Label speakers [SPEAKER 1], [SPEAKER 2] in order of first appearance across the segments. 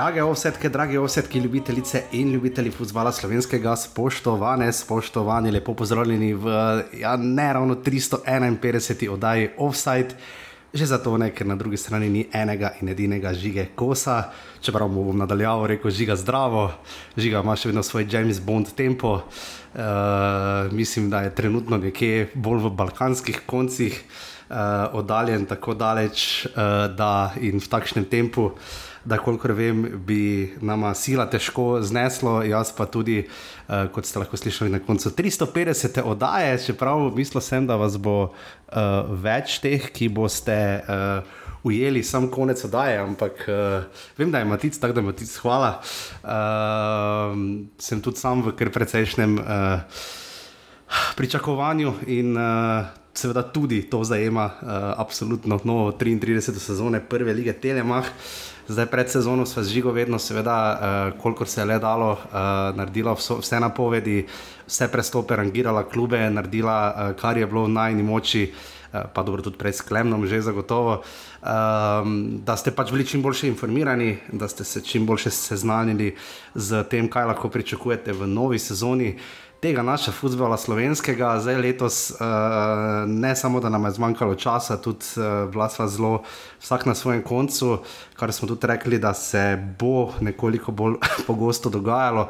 [SPEAKER 1] Drage ovsetke, drage ovsetke, ljubitelice in ljubitelji futbola slovenskega, spoštovane, spoštovani, lepo pozdravljeni v ja, ne ravno 351. oddaji Offside. Že zato ne, ker na drugi strani ni enega in edinega žige kosa, čeprav mu bom nadaljeval, rekel žiga zdravo, žiga ima še vedno svoj James Bond tempo. Uh, mislim, da je trenutno nekje bolj v balkanskih koncih uh, oddaljen tako daleč, uh, da in v takšnem tempu. Da, kolikor vem, bi nama sila težko zneslo, jaz pa tudi, uh, kot ste lahko slišali na koncu 350 oddaje, čeprav mislil sem, da vas bo uh, več teh, ki boste uh, ujeli sam konec oddaje, ampak uh, vem, da je Matic, tako da Matic, hvala. Uh, sem tudi sam v kar precejšnjem uh, pričakovanju in seveda tudi to zajema uh, absolutno novo 33. sezone prve lige Telemach. Zdaj, pred sezono smo z žigo vedno, seveda, uh, kolikor se je le dalo, uh, naredila vso, vse napovedi, vse prestope, rangirala klube, naredila, uh, kar je bilo v najni moči, uh, pa dobro, tudi pred sklemnom, že zagotovo. Um, da ste pač bili čim bolje informirani, da ste se čim bolje seznanili z tem, kaj lahko pričakujete v novi sezoni tega našega futbola slovenskega, zdaj letos, uh, ne samo da nam je zmanjkalo časa, tudi uh, bila sva zelo vsak na svojem koncu, kar smo tudi rekli, da se bo nekoliko bolj pogosto dogajalo,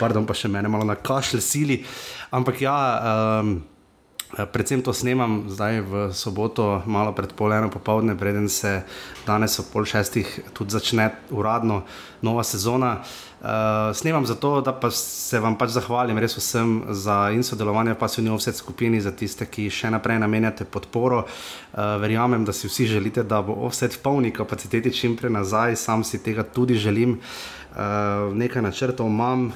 [SPEAKER 1] pardon, pa še mene malo na kašlj sili. Ampak ja. Um, Predvsem to snemam zdaj v soboto, malo pred pol eno popoldne, preden se danes ob pol šestih tudi začne uradno nova sezona. Uh, snemam zato, da pa se vam pač zahvalim res vsem za in sodelovanje, v njej vse skupini, za tiste, ki še naprej namenjate podporo. Uh, verjamem, da si vsi želite, da bo vse v polni kapaciteti čim prej nazaj, sam si tega tudi želim. Uh, uh, nekaj načrtov imam, uh,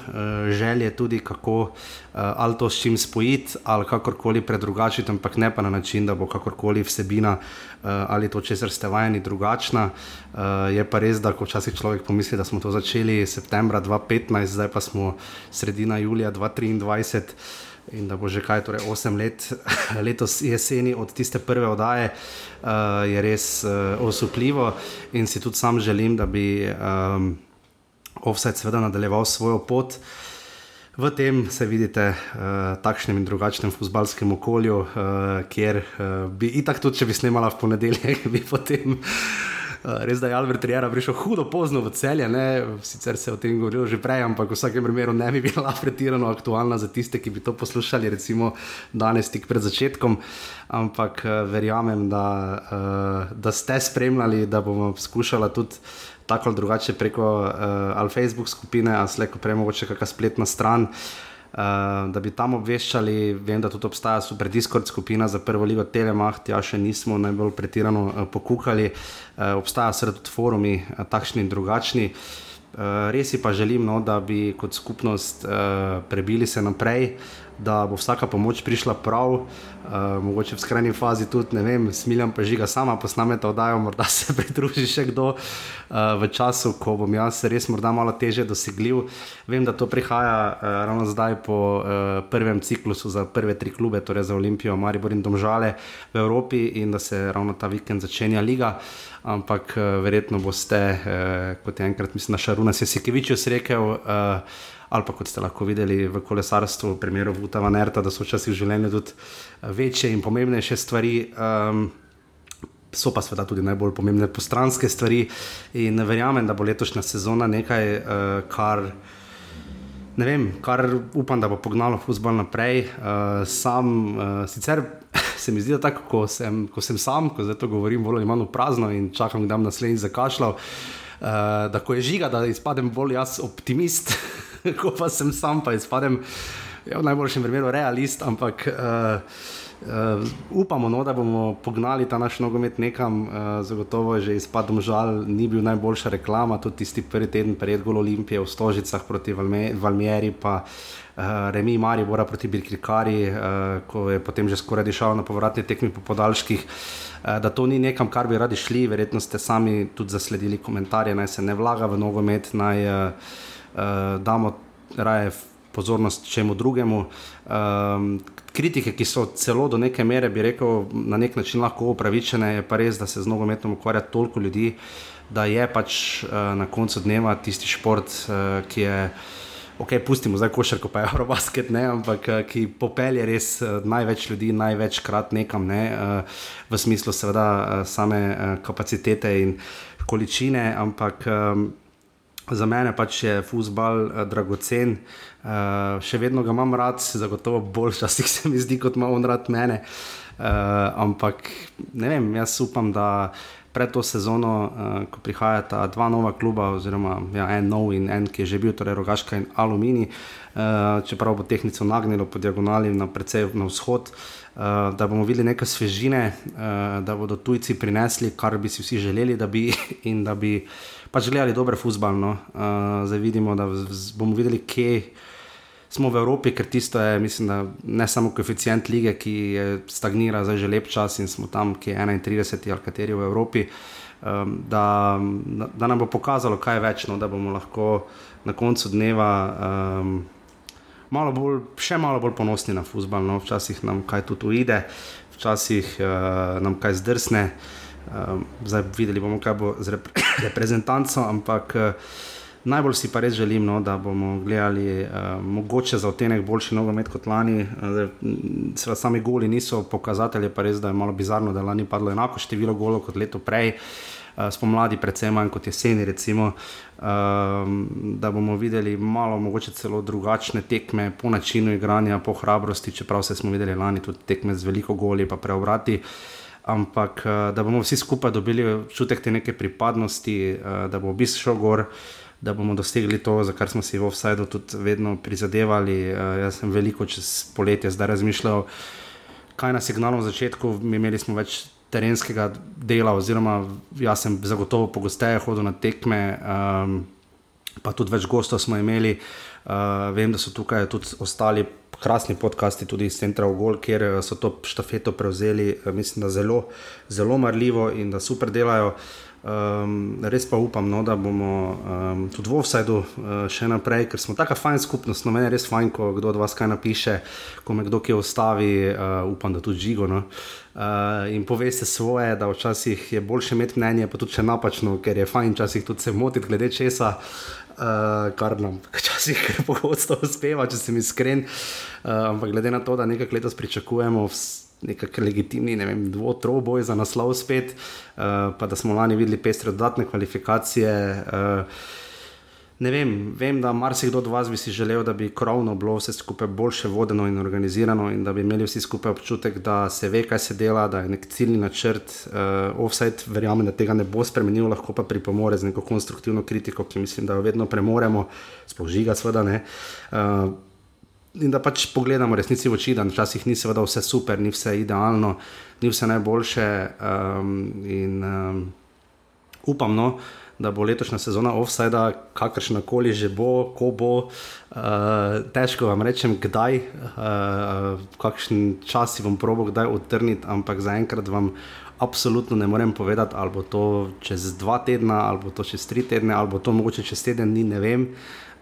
[SPEAKER 1] želje tudi, kako uh, ali to s čim spojiti, ali kakorkoli predrugačiti, ampak ne pa na način, da bo kakorkoli vsebina uh, ali to, če ste vajeni, drugačna. Uh, je pa res, da ko včasih človek pomisli, da smo to začeli septembra 2015, zdaj pa smo sredina julija 2023. In da bo že kaj, torej 8 let, letos jeseni od tiste prve oddaje, uh, je res uh, osupljivo in si tudi sam želim, da bi um, offset seveda nadaljeval svojo pot. V tem se vidite v uh, takšnem in drugačnem futbalskem okolju, uh, kjer uh, bi itak tudi, če bi snimala v ponedeljek, bi potem. Uh, res da je Albert Riera prišel hudo pozno v celje, ne? sicer se je o tem govorilo že prej, ampak v vsakem primeru ne bi bila pretirano aktualna za tiste, ki bi to poslušali, recimo danes, tik pred začetkom. Ampak uh, verjamem, da, uh, da ste spremljali, da bomo poskušali tudi tako ali drugače preko uh, ali Facebook skupine, ali slejko prej mogoče kakšna spletna stran. Uh, da bi tam obveščali, vem, da tudi obstaja super Discord skupina za prvo ligo Telemach, ja še nismo najbolj pretirano uh, pokukali, uh, obstajajo seveda tudi forumi, uh, takšni in drugačni. Uh, res pa želim, no, da bi kot skupnost uh, prebili se naprej, uh, da bo vsaka pomoč prišla prav, uh, mogoče v skrajni fazi tudi, ne vem, smiljam pa žiga sama, posname to oddajo, morda se pridruži še kdo uh, v času, ko bom jaz res morda malo teže dosegljiv. Vem, da to prihaja uh, ravno zdaj po uh, prvem ciklusu za prve tri klube, torej za Olimpijo, Maribor in Domžale v Evropi in da se ravno ta vikend začenja liga. Ampak uh, verjetno boste, uh, kot je enkrat, mislim, naša Runa Sesikevič rekel, uh, ali pa kot ste lahko videli v kolesarstvu, v primeru Vutava Nerta, da so včasih v življenju tudi eh, večje in pomembnejše stvari. Um, So pa seveda tudi najbolj pomembne postranske stvari, in verjamem, da bo letošnja sezona nekaj, uh, kar, ne vem, kar upam, da bo pognalo futbol naprej. Uh, sam, uh, sicer se mi zdi, da tako, ko, sem, ko sem sam, ko zdaj to govorim, bolj ali manj prazno in čakam, da bom naslednji zakašljal, uh, da ko je žiga, da izpadem bolj jaz optimist. ko pa sem sam, pa izpadem ja, v najboljšem primeru realist, ampak uh, uh, upamo, no, da bomo pognali ta naš nogomet nekam, uh, zagotovo je že izpadom žal, ni bil najboljša reklama, tudi tisti prvi teden pred Gol Olimpije v Stožicah proti Valmieri, pa uh, Remi Mari, bora proti Birkrikari, uh, ko je potem že skoraj dišal na povratni tekmi po podaljških. Da to ni nekam, kar bi radi šli, verjetno ste sami tudi zasledili komentarje, naj se ne vlaga v nogomet, naj uh, uh, damo raje pozornost čemu drugemu. Um, kritike, ki so celo do neke mere, bi rekel, na nek način lahko upravičene, je pa res, da se z nogometom ukvarja toliko ljudi, da je pač uh, na koncu dneva tisti šport, uh, ki je. Ok, pustimo zdaj košarko, pa je Eurobasket, ne, ampak ki popelje res največ ljudi, največkrat nekam, ne, v smislu, seveda, same kapacitete in količine, ampak za mene pač je futbal uh, dragocen, uh, še vedno ga imam rad, zagotovo bolj časih se mi zdi, kot ima on rad mene. Uh, ampak ne vem, jaz upam, da pred to sezono, uh, ko prihajata dva nova kluba, oziroma ja, en nov in en, ki je že bil, torej Rogaška in Alumini, uh, čeprav bo tehnico nagnilo po diagonali na precej na vzhod. Uh, da bomo videli nekaj svežine, uh, da bodo tujci prinesli, kar bi si vsi želeli, da bi, in da bi pač gledali dobre futbal. No. Uh, zdaj vidimo, da bomo videli, kje smo v Evropi, ker tisto je, mislim, da ne samo koeficient lige, ki stagnira zdaj že lep čas in smo tam, ki je 31 ali kateri v Evropi. Um, da, da nam bo pokazalo, kaj je več, no, da bomo lahko na koncu dneva um, malo bolj, še malo bolj ponosni na futbol. No. Včasih nam kaj tudi uide, včasih uh, nam kaj zdrsne. Uh, zdaj videli bomo, kaj bo z rep reprezentanco, ampak uh, najbolj si pa res želim, no, da bomo gledali uh, mogoče za otenek boljši nogomet kot lani. Uh, Seveda sami goli niso pokazatelji, pa res da je malo bizarno, da je lani padlo enako število golov kot leto prej. Spomladi, predvsem manj kot jeseni, recimo, um, da bomo videli malo, mogoče celo drugačne tekme po načinu igranja, po hrabrosti, čeprav smo videli lani tudi tekme z veliko goli, pa preobrati. Uh, ampak eh, da bomo vsi skupaj dobili občutek te neke pripadnosti, eh, da bo obisk šel gor. Da bomo dosegli to, za kar smo si v Offsideu tudi vedno prizadevali. Uh, jaz sem veliko čez poletje zdaj razmišljal, kaj na signalu v začetku. Mi imeli smo več terenskega dela, oziroma jaz sem zagotovo pogosteje hodil na tekme, um, pa tudi več gostov smo imeli. Uh, vem, da so tukaj tudi ostali krasni podcasti, tudi iz Centra Ogol, kjer eh, so to štafeto prevzeli, mislim, da zelo, zelo marljivo in da super delajo. Um, res pa upam, no, da bomo um, tudi v Offsideu uh, še naprej, ker smo tako fajn skupnost. No, meni je res fajn, ko kdo od vas kaj napiše, ko me kdo kje ostavi, uh, upam, da tudi žigo. No. Uh, in poveste svoje, da včasih je boljše imeti mnenje, pa tudi če napačno, ker je fajn včasih tudi se motiti glede česa. Uh, kar nam včasih pogosto uspeva, če sem iskren. Uh, ampak glede na to, da nekaj letos pričakujemo, nekaj legitimni, ne vem, dvo-troboj za naslov spet, uh, pa da smo lani videli pestre dodatne kvalifikacije. Uh, Ne vem, vem, da marsikdo od vas bi si želel, da bi krovno bilo vse skupaj boljše vodeno in organizirano, in da bi imeli vsi skupaj občutek, da se ve, kaj se dela, da je nek ciljni načrt. Uh, offside, verjamem, da tega ne bo spremenil, lahko pa pripomore z neko konstruktivno kritiko, ki mislim, da jo vedno premoremo, sploh žiga, seveda ne. Uh, in da pač pogledamo resnici v oči, da včasih ni seveda vse super, ni vse idealno, ni vse najboljše. Um, in um, upam, no, da bo letošnja sezona offside, kakršna koli že bo, ko bo. Uh, težko vam rečem, kdaj, uh, kakšen čas si bom probo kdaj odtrniti, ampak zaenkrat vam. Absolutno ne morem povedati, ali bo to čez dva tedna, ali bo to čez tri tedne, ali bo to mogoče čez teden, ni ne vem.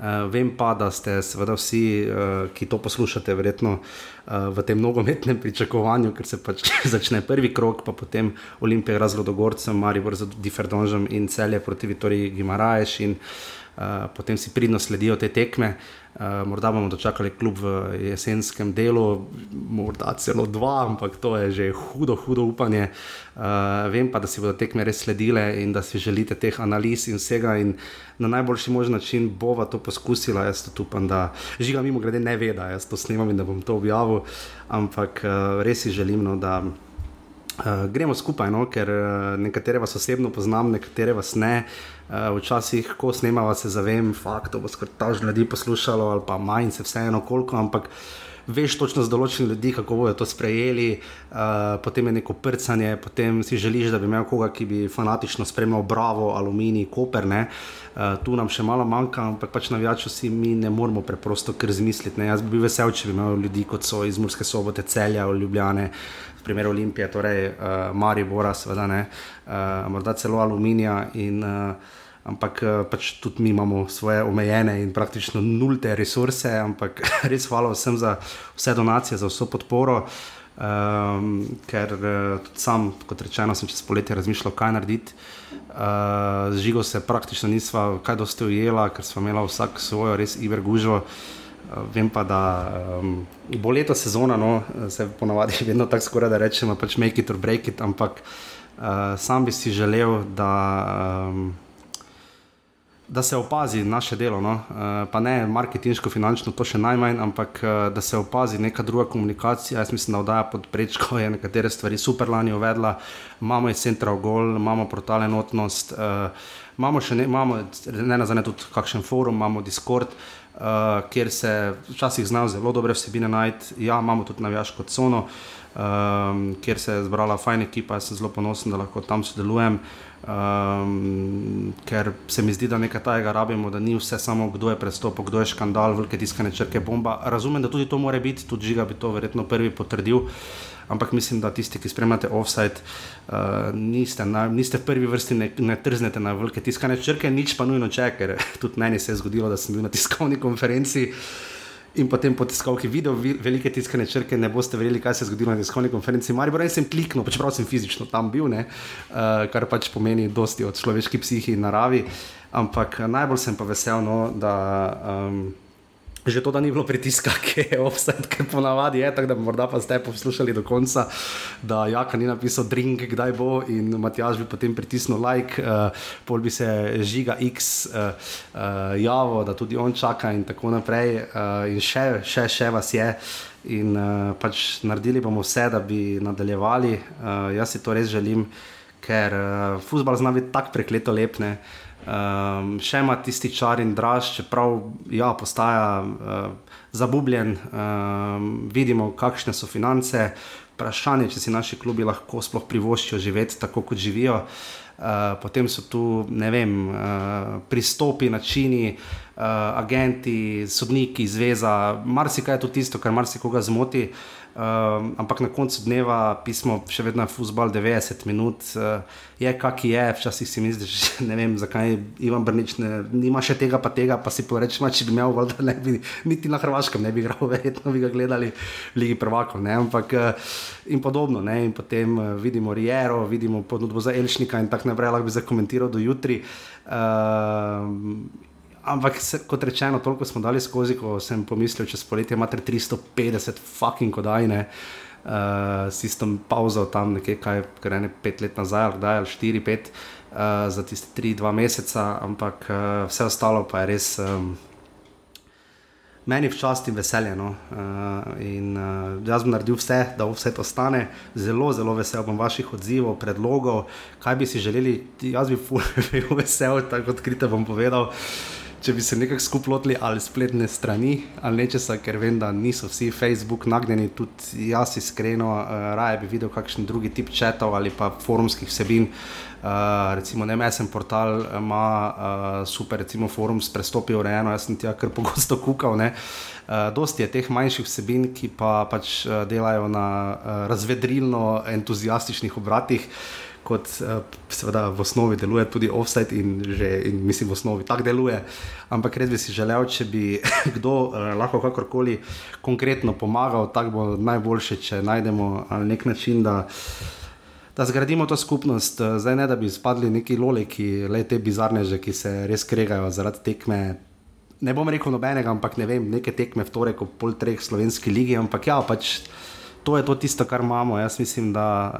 [SPEAKER 1] Uh, vem pa, da ste seveda vsi, uh, ki to poslušate, verjetno uh, v tem nogometnem pričakovanju, ker se pač začne prvi krok, pa potem Olimpija razlo do Gorcev, Maribor za Diferdonžem in celje proti Vitoriji Gimaraješ in uh, potem si pridno sledijo te tekme. Uh, morda bomo dočakali klub v jesenskem delu, morda celo dva, ampak to je že hudo, hudo upanje. Uh, vem pa, da si bodo tekme res sledile in da si želite teh analiz in vsega. In na najboljši možen način bova to poskusila. Jaz to upam, da žiga mimo grede ne ve, da jaz to snimam in da bom to objavil. Ampak uh, res si želim, no, da. Uh, gremo skupaj, no, ker uh, nekatere vas osebno poznam, nekatere vas ne. Uh, včasih, ko snemamo, se zavem, da bo skoraj ta že ljudi poslušalo, ali pa manj, se vseeno koliko, ampak veš točno z določenimi ljudmi, kako bodo to sprejeli. Uh, potem je neko prcanje, potem si želiš, da bi imel koga, ki bi fanatično spremljal Bravo, Aluminij, Koper. Uh, tu nam še malo manjka, ampak pač navijačo si mi ne moremo preprosto kar zmisliti. Ne? Jaz bi bil vesel, če bi imel ljudi kot so iz Murske sobote, celja, Ljubljane v primeru Olimpije, torej uh, Maribora, seveda ne, uh, morda celo Aluminija. In, uh, ampak uh, pač tudi mi imamo svoje omejene in praktično nulte resurse, ampak res hvala vsem za vse donacije, za vso podporo. Um, ker uh, sam, kot rečeno, sem čez poletje razmišljal, kaj narediti. Uh, Žigo se praktično nisva kaj dosti ujela, ker smo imeli vsak svojo res ivergužo. Uh, vem pa, da um, bo leto sezona, no, se ponavadi vedno tako skoraj da rečemo, pač make it or break it, ampak uh, sam bi si želel, da. Um, da se opazi naše delo, no? Eh, pa ne marketinško, finančno, to še najmanj, ampak eh, da se opazi neka druga komunikacija. Jaz mislim, da oddaja pod prečko je nekatere stvari super lani uvedla, imamo je Central Goal, imamo portale Notnost, uh, imamo še ne, imamo, ne nazaj tudi kakšen forum, imamo Discord. Uh, kjer se včasih znajo zelo dobre vsebine najti, ja, imamo tudi navijaško cono, um, kjer se je zbrala fajna ekipa, jaz sem zelo ponosen, da lahko tam sodelujem. Uh, Um, ker se mi zdi, da nekaj tajega rabimo, da ni vse samo kdo je predstopil, kdo je škandal, velike tiskane črke, bomba. Razumem, da tudi to more biti, tudi žiga bi to verjetno prvi potrdil. Ampak mislim, da tisti, ki spremljate offside, uh, niste, na, niste v prvi vrsti, ne, ne trznete na velike tiskane črke, nič pa nujno če, ker tudi meni se je zgodilo, da sem bil na tiskovni konferenci. In potem po tiskovki video velike tiskane črke, ne boste verjeli, kaj se je zgodilo na tiskovni konferenci. Mari, brej sem kliknil, pač prav sem fizično tam bil, ne, uh, kar pač pomeni dosti od človeški psihi in naravi. Ampak najbolj sem pa vesel, no, da. Um, Že to, da ni bilo pritiska, ki je offset, ki ponavadi je tako, da morda pa ste poslušali do konca, da Jaka ni napisal drink, kdaj bo in Matjaž bi potem pritisnil like, uh, pol bi se žiga X uh, uh, javo, da tudi on čaka in tako naprej. Uh, in še, še, še vas je. In uh, pač naredili bomo vse, da bi nadaljevali. Uh, jaz si to res želim, ker uh, futbol zna biti tako prekleto lepne. Um, še ima tisti čar in draž, čeprav ja, postaja uh, zabubljen, um, vidimo, kakšne so finance. Vprašanje, če si naši klubi lahko sploh privoščijo živeti tako, kot živijo. Uh, potem so tu vem, uh, pristopi, načini, uh, agenti, sodniki, zveza, marsikaj je to tisto, kar marsikoga zmoti. Uh, Um, ampak na koncu dneva pismo še vedno je futbol 90 minut, uh, je kak je, včasih si misliš, ne vem zakaj Ivan Brnič ne, nima še tega, pa tega, pa si porečeš, če bi imel, da ne bi niti na Hrvaškem ne bi igral, verjetno bi ga gledali v Ligi Prvako. Ne? Ampak uh, in podobno, ne? in potem uh, vidimo Riero, vidimo ponudbo za Elšnika in tako naprej, lahko bi zakomentiral do jutri. Uh, Ampak, se, kot rečeno, toliko smo dali skozi, ko sem pomislil, če spoletje imate 350 fucking kodajne, uh, s tistom pauzo tam nekaj, kaj je ne pet let nazaj, ali kdaj, ali štiri, pet, uh, za tiste tri, dva meseca, ampak uh, vse ostalo pa je res. Um, Meni je včasih in veselje. No? Uh, in, uh, jaz bom naredil vse, da vse to stane. Zelo, zelo vesel bom vaših odzivov, predlogov, kaj bi si želeli. Jaz bi bil vesel, tako odkrito bom povedal. Uh, če bi se nekako skupaj lotili ali spletne strani ali nečesa, ker vem, da niso vsi Facebook nagnjeni, tudi jaz iskreno, uh, raje bi videl kakšen drugi tip četov ali pa forumskih vsebin. Uh, recimo, ne mesem portal ima uh, super, recimo, forum s prestopi urejeno, jaz sem tja kar pogosto kukal. Uh, dosti je teh manjših vsebin, ki pa pač uh, delajo na uh, razvedrilno entuzijastičnih obratih. Uh, kot uh, seveda v osnovi deluje tudi offset in že in mislim, v osnovi tako deluje. Ampak res bi si želel, če bi kdo uh, lahko kakorkoli konkretno pomagal, tako bo najboljše, če najdemo uh, nek način. Da, Da zgradimo to skupnost, zdaj ne da bi izpadli neki loli, ki le te bizarne že, ki se res kregajo zaradi tekme. Ne bom rekel nobenega, ampak ne vem, neke tekme v torek, pol treh slovenski lige, ampak ja, pač to je to tisto, kar imamo. Jaz mislim, da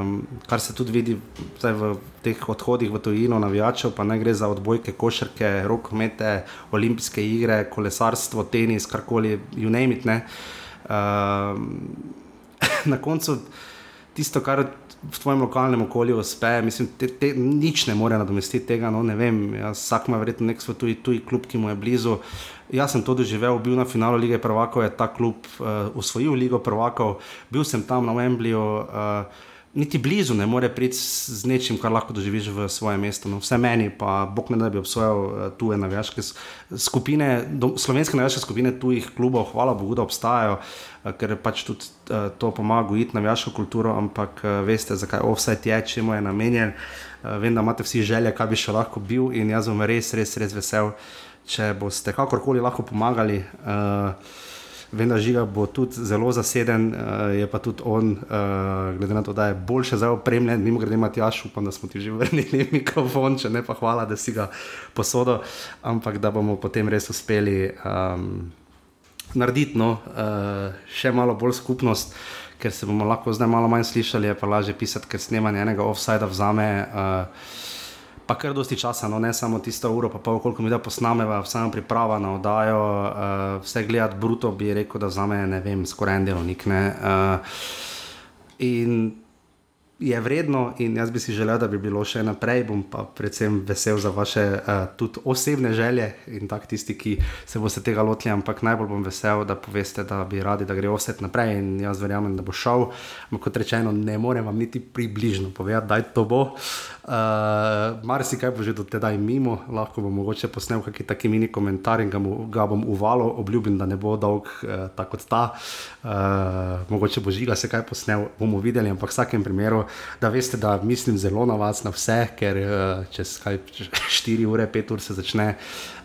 [SPEAKER 1] um, kar se tudi vidi v teh odhodih v tujino, navijačev, pa ne gre za odbojke, košarke, rokomete, olimpijske igre, kolesarstvo, tenis, karkoli, you name it. Um, na koncu tisto, kar v tvojem lokalnem okolju uspe, mislim, te, te, nič ne more nadomestiti tega. No, ne vem, jaz, vsak ima verjetno nek svoj tuji, tuji klub, ki mu je blizu. Jaz sem to doživel, bil na finalu lige Prvakov, je ta klub uh, usvojil ligo Prvakov, bil sem tam na Wembleyju. Uh, niti blizu ne more priti z nečim, kar lahko doživiš v svojem mestu. No, vse meni, pa Bog ne da bi obsojal uh, tuje navijaške skupine, do, slovenske navijaške skupine tujih klubov, hvala Bogu, da obstajajo, uh, ker pač tudi uh, to pomaga gojiti navijaško kulturo, ampak veste, zakaj offset je, čemu je namenjen. Vem, da imate vsi želje, kaj bi še lahko bil in jaz bom res, res, res vesel, če boste kakorkoli lahko pomagali. Uh, Vem, da žiga bo tudi zelo zaseden, uh, je pa tudi on, uh, glede na to, da je boljše zdaj opremljen, mimo grede imati jaš, upam, da smo ti že vrnili mikrofon, če ne pa hvala, da si ga posodo, ampak da bomo potem res uspeli um, narediti no, uh, še malo bolj skupnost, ker se bomo lahko zdaj malo manj slišali, je pa lažje pisati, ker snemanje enega offsajda vzame. Uh, pa kar dosti časa, no ne samo tisto uro, pa pol, koliko mi da posnameva, vsem priprava na oddajo, uh, vse gledati bruto, bi rekel, da za me ne vem, skoraj en delovnik. Uh, in je vredno in jaz bi si želel, da bi bilo še naprej. Bom pa predvsem vesel za vaše uh, tudi osebne želje in tak tisti, ki se boste tega lotili. Ampak najbolj bom vesel, da poveste, da bi radi, da gre vse naprej in jaz verjamem, da bo šel. Ampak kot rečeno, ne morem vam niti približno povedati, da je to bo. Uh, Mar si kaj bo že do tedaj mimo, lahko bom mogoče posnel kakšen taki mini komentar in ga, mu, ga bom uvalil, obljubim, da ne bo dolg uh, tako kot ta. Uh, mogoče bo žiga se kaj posnel, bomo videli, ampak v vsakem primeru da veste, da mislim zelo na vas, na vse, ker uh, čez 4 ure, 5 ur se začne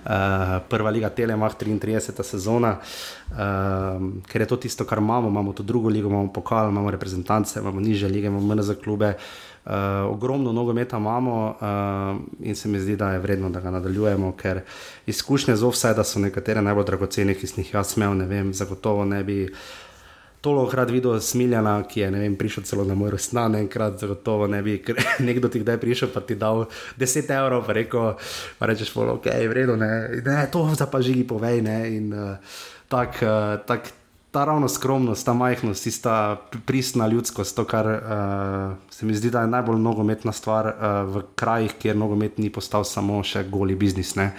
[SPEAKER 1] uh, prva liga Telemach, 33. sezona, uh, ker je to tisto, kar imamo. Imamo to drugo ligo, imamo pokal, imamo reprezentance, imamo niže lige, imamo MNZ klube. Uh, ogromno nogometa imamo uh, in se mi zdi, da je vredno, da ga nadaljujemo, ker izkušnje z offside so nekatere najbolj dragocene, ki sem jih jaz imel, ne vem, zagotovo ne bi toliko krat videl smiljana, ki je vem, prišel celo na moj rojstnan, enkrat, zagotovo ne bi nekdo ti kdaj prišel, pa ti dal 10 evrov, pa rekel, pa rečeš, ok, vredno, ne, ne, to pa žigi povej, ne, in uh, tako. Uh, tak, Ta ravno skromnost, ta majhnost, tista pristna ljudskost, to, kar uh, se mi zdi, da je najbolj nogometna stvar uh, v krajih, kjer nogomet ni postal samo še goli biznis. Ne.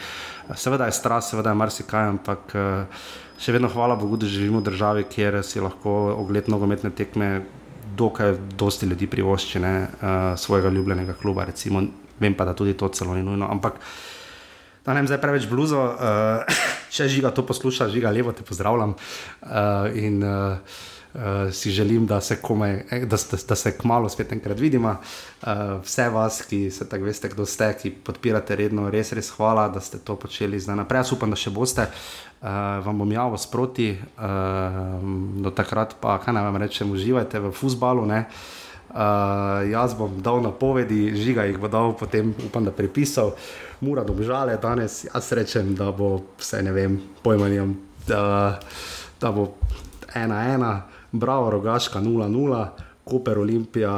[SPEAKER 1] Seveda je stras, seveda je marsikaj, ampak uh, še vedno hvala Bogu, da živimo v državi, kjer si lahko ogled nogometne tekme, dokaj dosti ljudi privošči ne, uh, svojega ljubljenega kluba. Recimo, vem pa, da tudi to celo ni nujno. Ampak da ne vem, zdaj preveč bluzo, uh, če žiga to posluša, žiga levo, te pozdravljam. Uh, in, uh, uh, si želim, da se, komaj, da, da, da se kmalo spet enkrat vidimo. Uh, vse vas, ki se tako veste, kdo ste, ki podpirate redno, res, res hvala, da ste to počeli zdaj naprej. Jaz upam, da še boste. Uh, vam bom javno sproti, uh, do takrat pa, kaj naj vam rečem, uživajte v fusbalu. Uh, jaz bom dal napovedi, žiga jih bo dal, potem upam, da prepisal, mora dobžale danes. Jaz rečem, da bo vse ne vem, pojmanjem, da, da bo ena ena. Bravo, rogaška 0-0, Koper Olimpija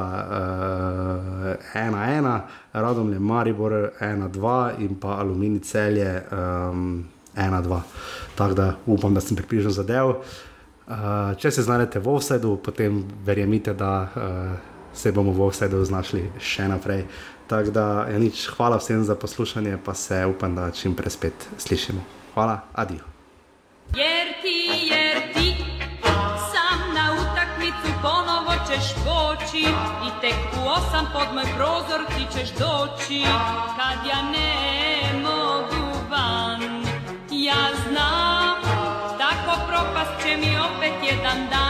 [SPEAKER 1] 1-1, uh, Radom je Maribor 1-2 in pa Alumini celje 1-2. Um, Tako da upam, da sem pripričal zadev. Uh, če se znajdete v offsetu, potem verjemite, da uh, se bomo v offsetu znašli še naprej. Tako da je ja, nič, hvala vsem za poslušanje, pa se upam, da čim prej spet slišimo. Hvala, adijo. Jerti, jerti
[SPEAKER 2] ćeš poći i tek u osam pod moj prozor ti ćeš doći kad ja ne mogu van ja znam tako propast će mi opet jedan dan